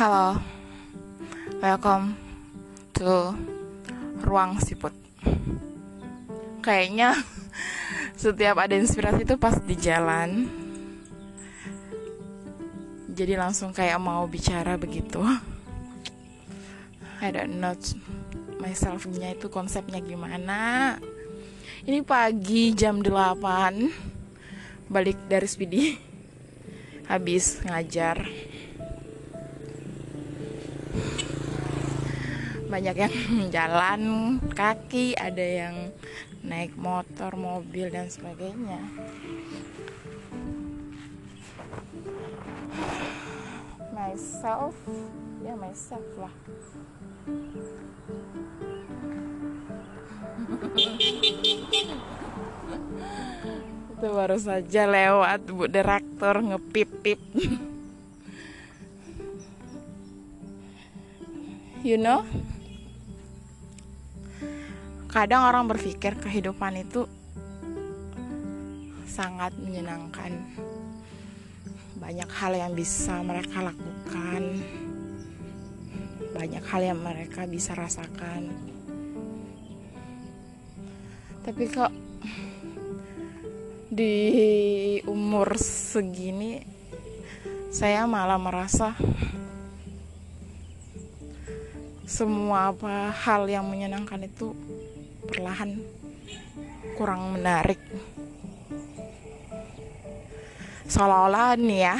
Halo, welcome to Ruang Siput. Kayaknya setiap ada inspirasi itu pas di jalan. Jadi langsung kayak mau bicara begitu. I don't know myself-nya itu konsepnya gimana. Ini pagi jam 8 balik dari speedy habis ngajar banyak yang jalan kaki ada yang naik motor mobil dan sebagainya. Myself ya myself lah. Itu baru saja lewat bu direktur ngepip-pip. You know kadang orang berpikir kehidupan itu sangat menyenangkan. Banyak hal yang bisa mereka lakukan. Banyak hal yang mereka bisa rasakan. Tapi kok di umur segini saya malah merasa semua apa hal yang menyenangkan itu perlahan kurang menarik. Seolah-olah nih ya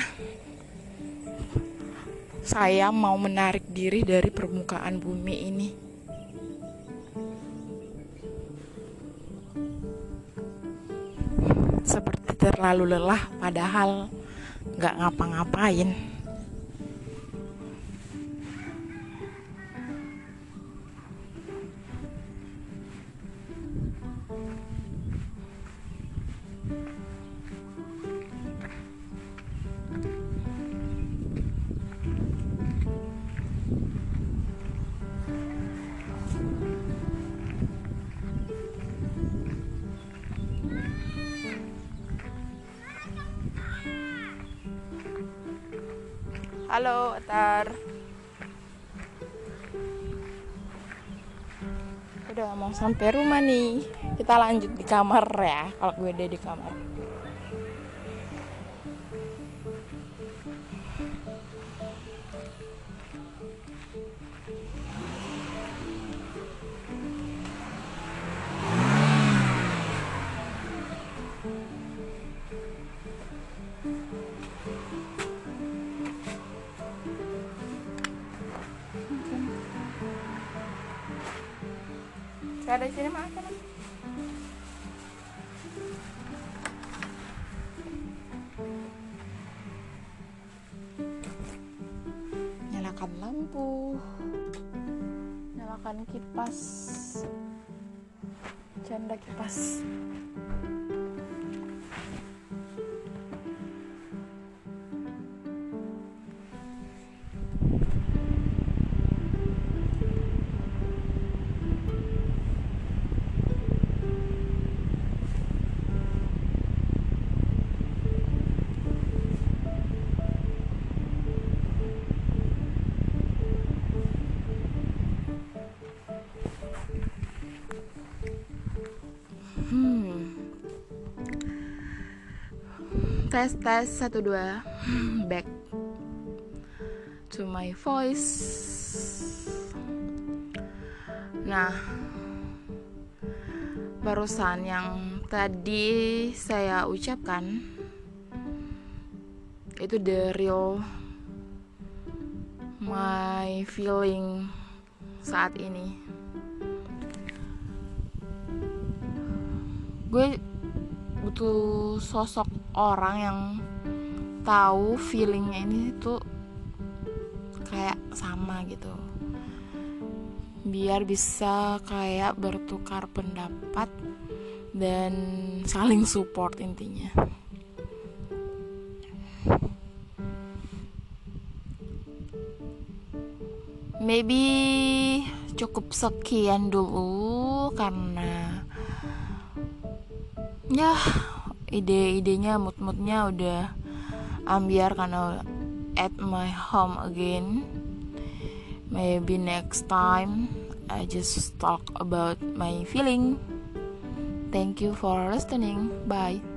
saya mau menarik diri dari permukaan bumi ini. Seperti terlalu lelah padahal nggak ngapa-ngapain Halo, Atar. Udah mau sampai rumah nih. Kita lanjut di kamar ya. Kalau gue udah di kamar. Ada sini makan. Nyalakan lampu. Nyalakan kipas. Canda kipas. Tes tes satu dua back to my voice. Nah, barusan yang tadi saya ucapkan itu the real my feeling saat ini. gue butuh sosok orang yang tahu feelingnya ini tuh kayak sama gitu. Biar bisa kayak bertukar pendapat dan saling support intinya. Maybe cukup sekian dulu karena ya ide-idenya mood-moodnya udah ambiar karena at my home again. Maybe next time I just talk about my feeling. Thank you for listening. Bye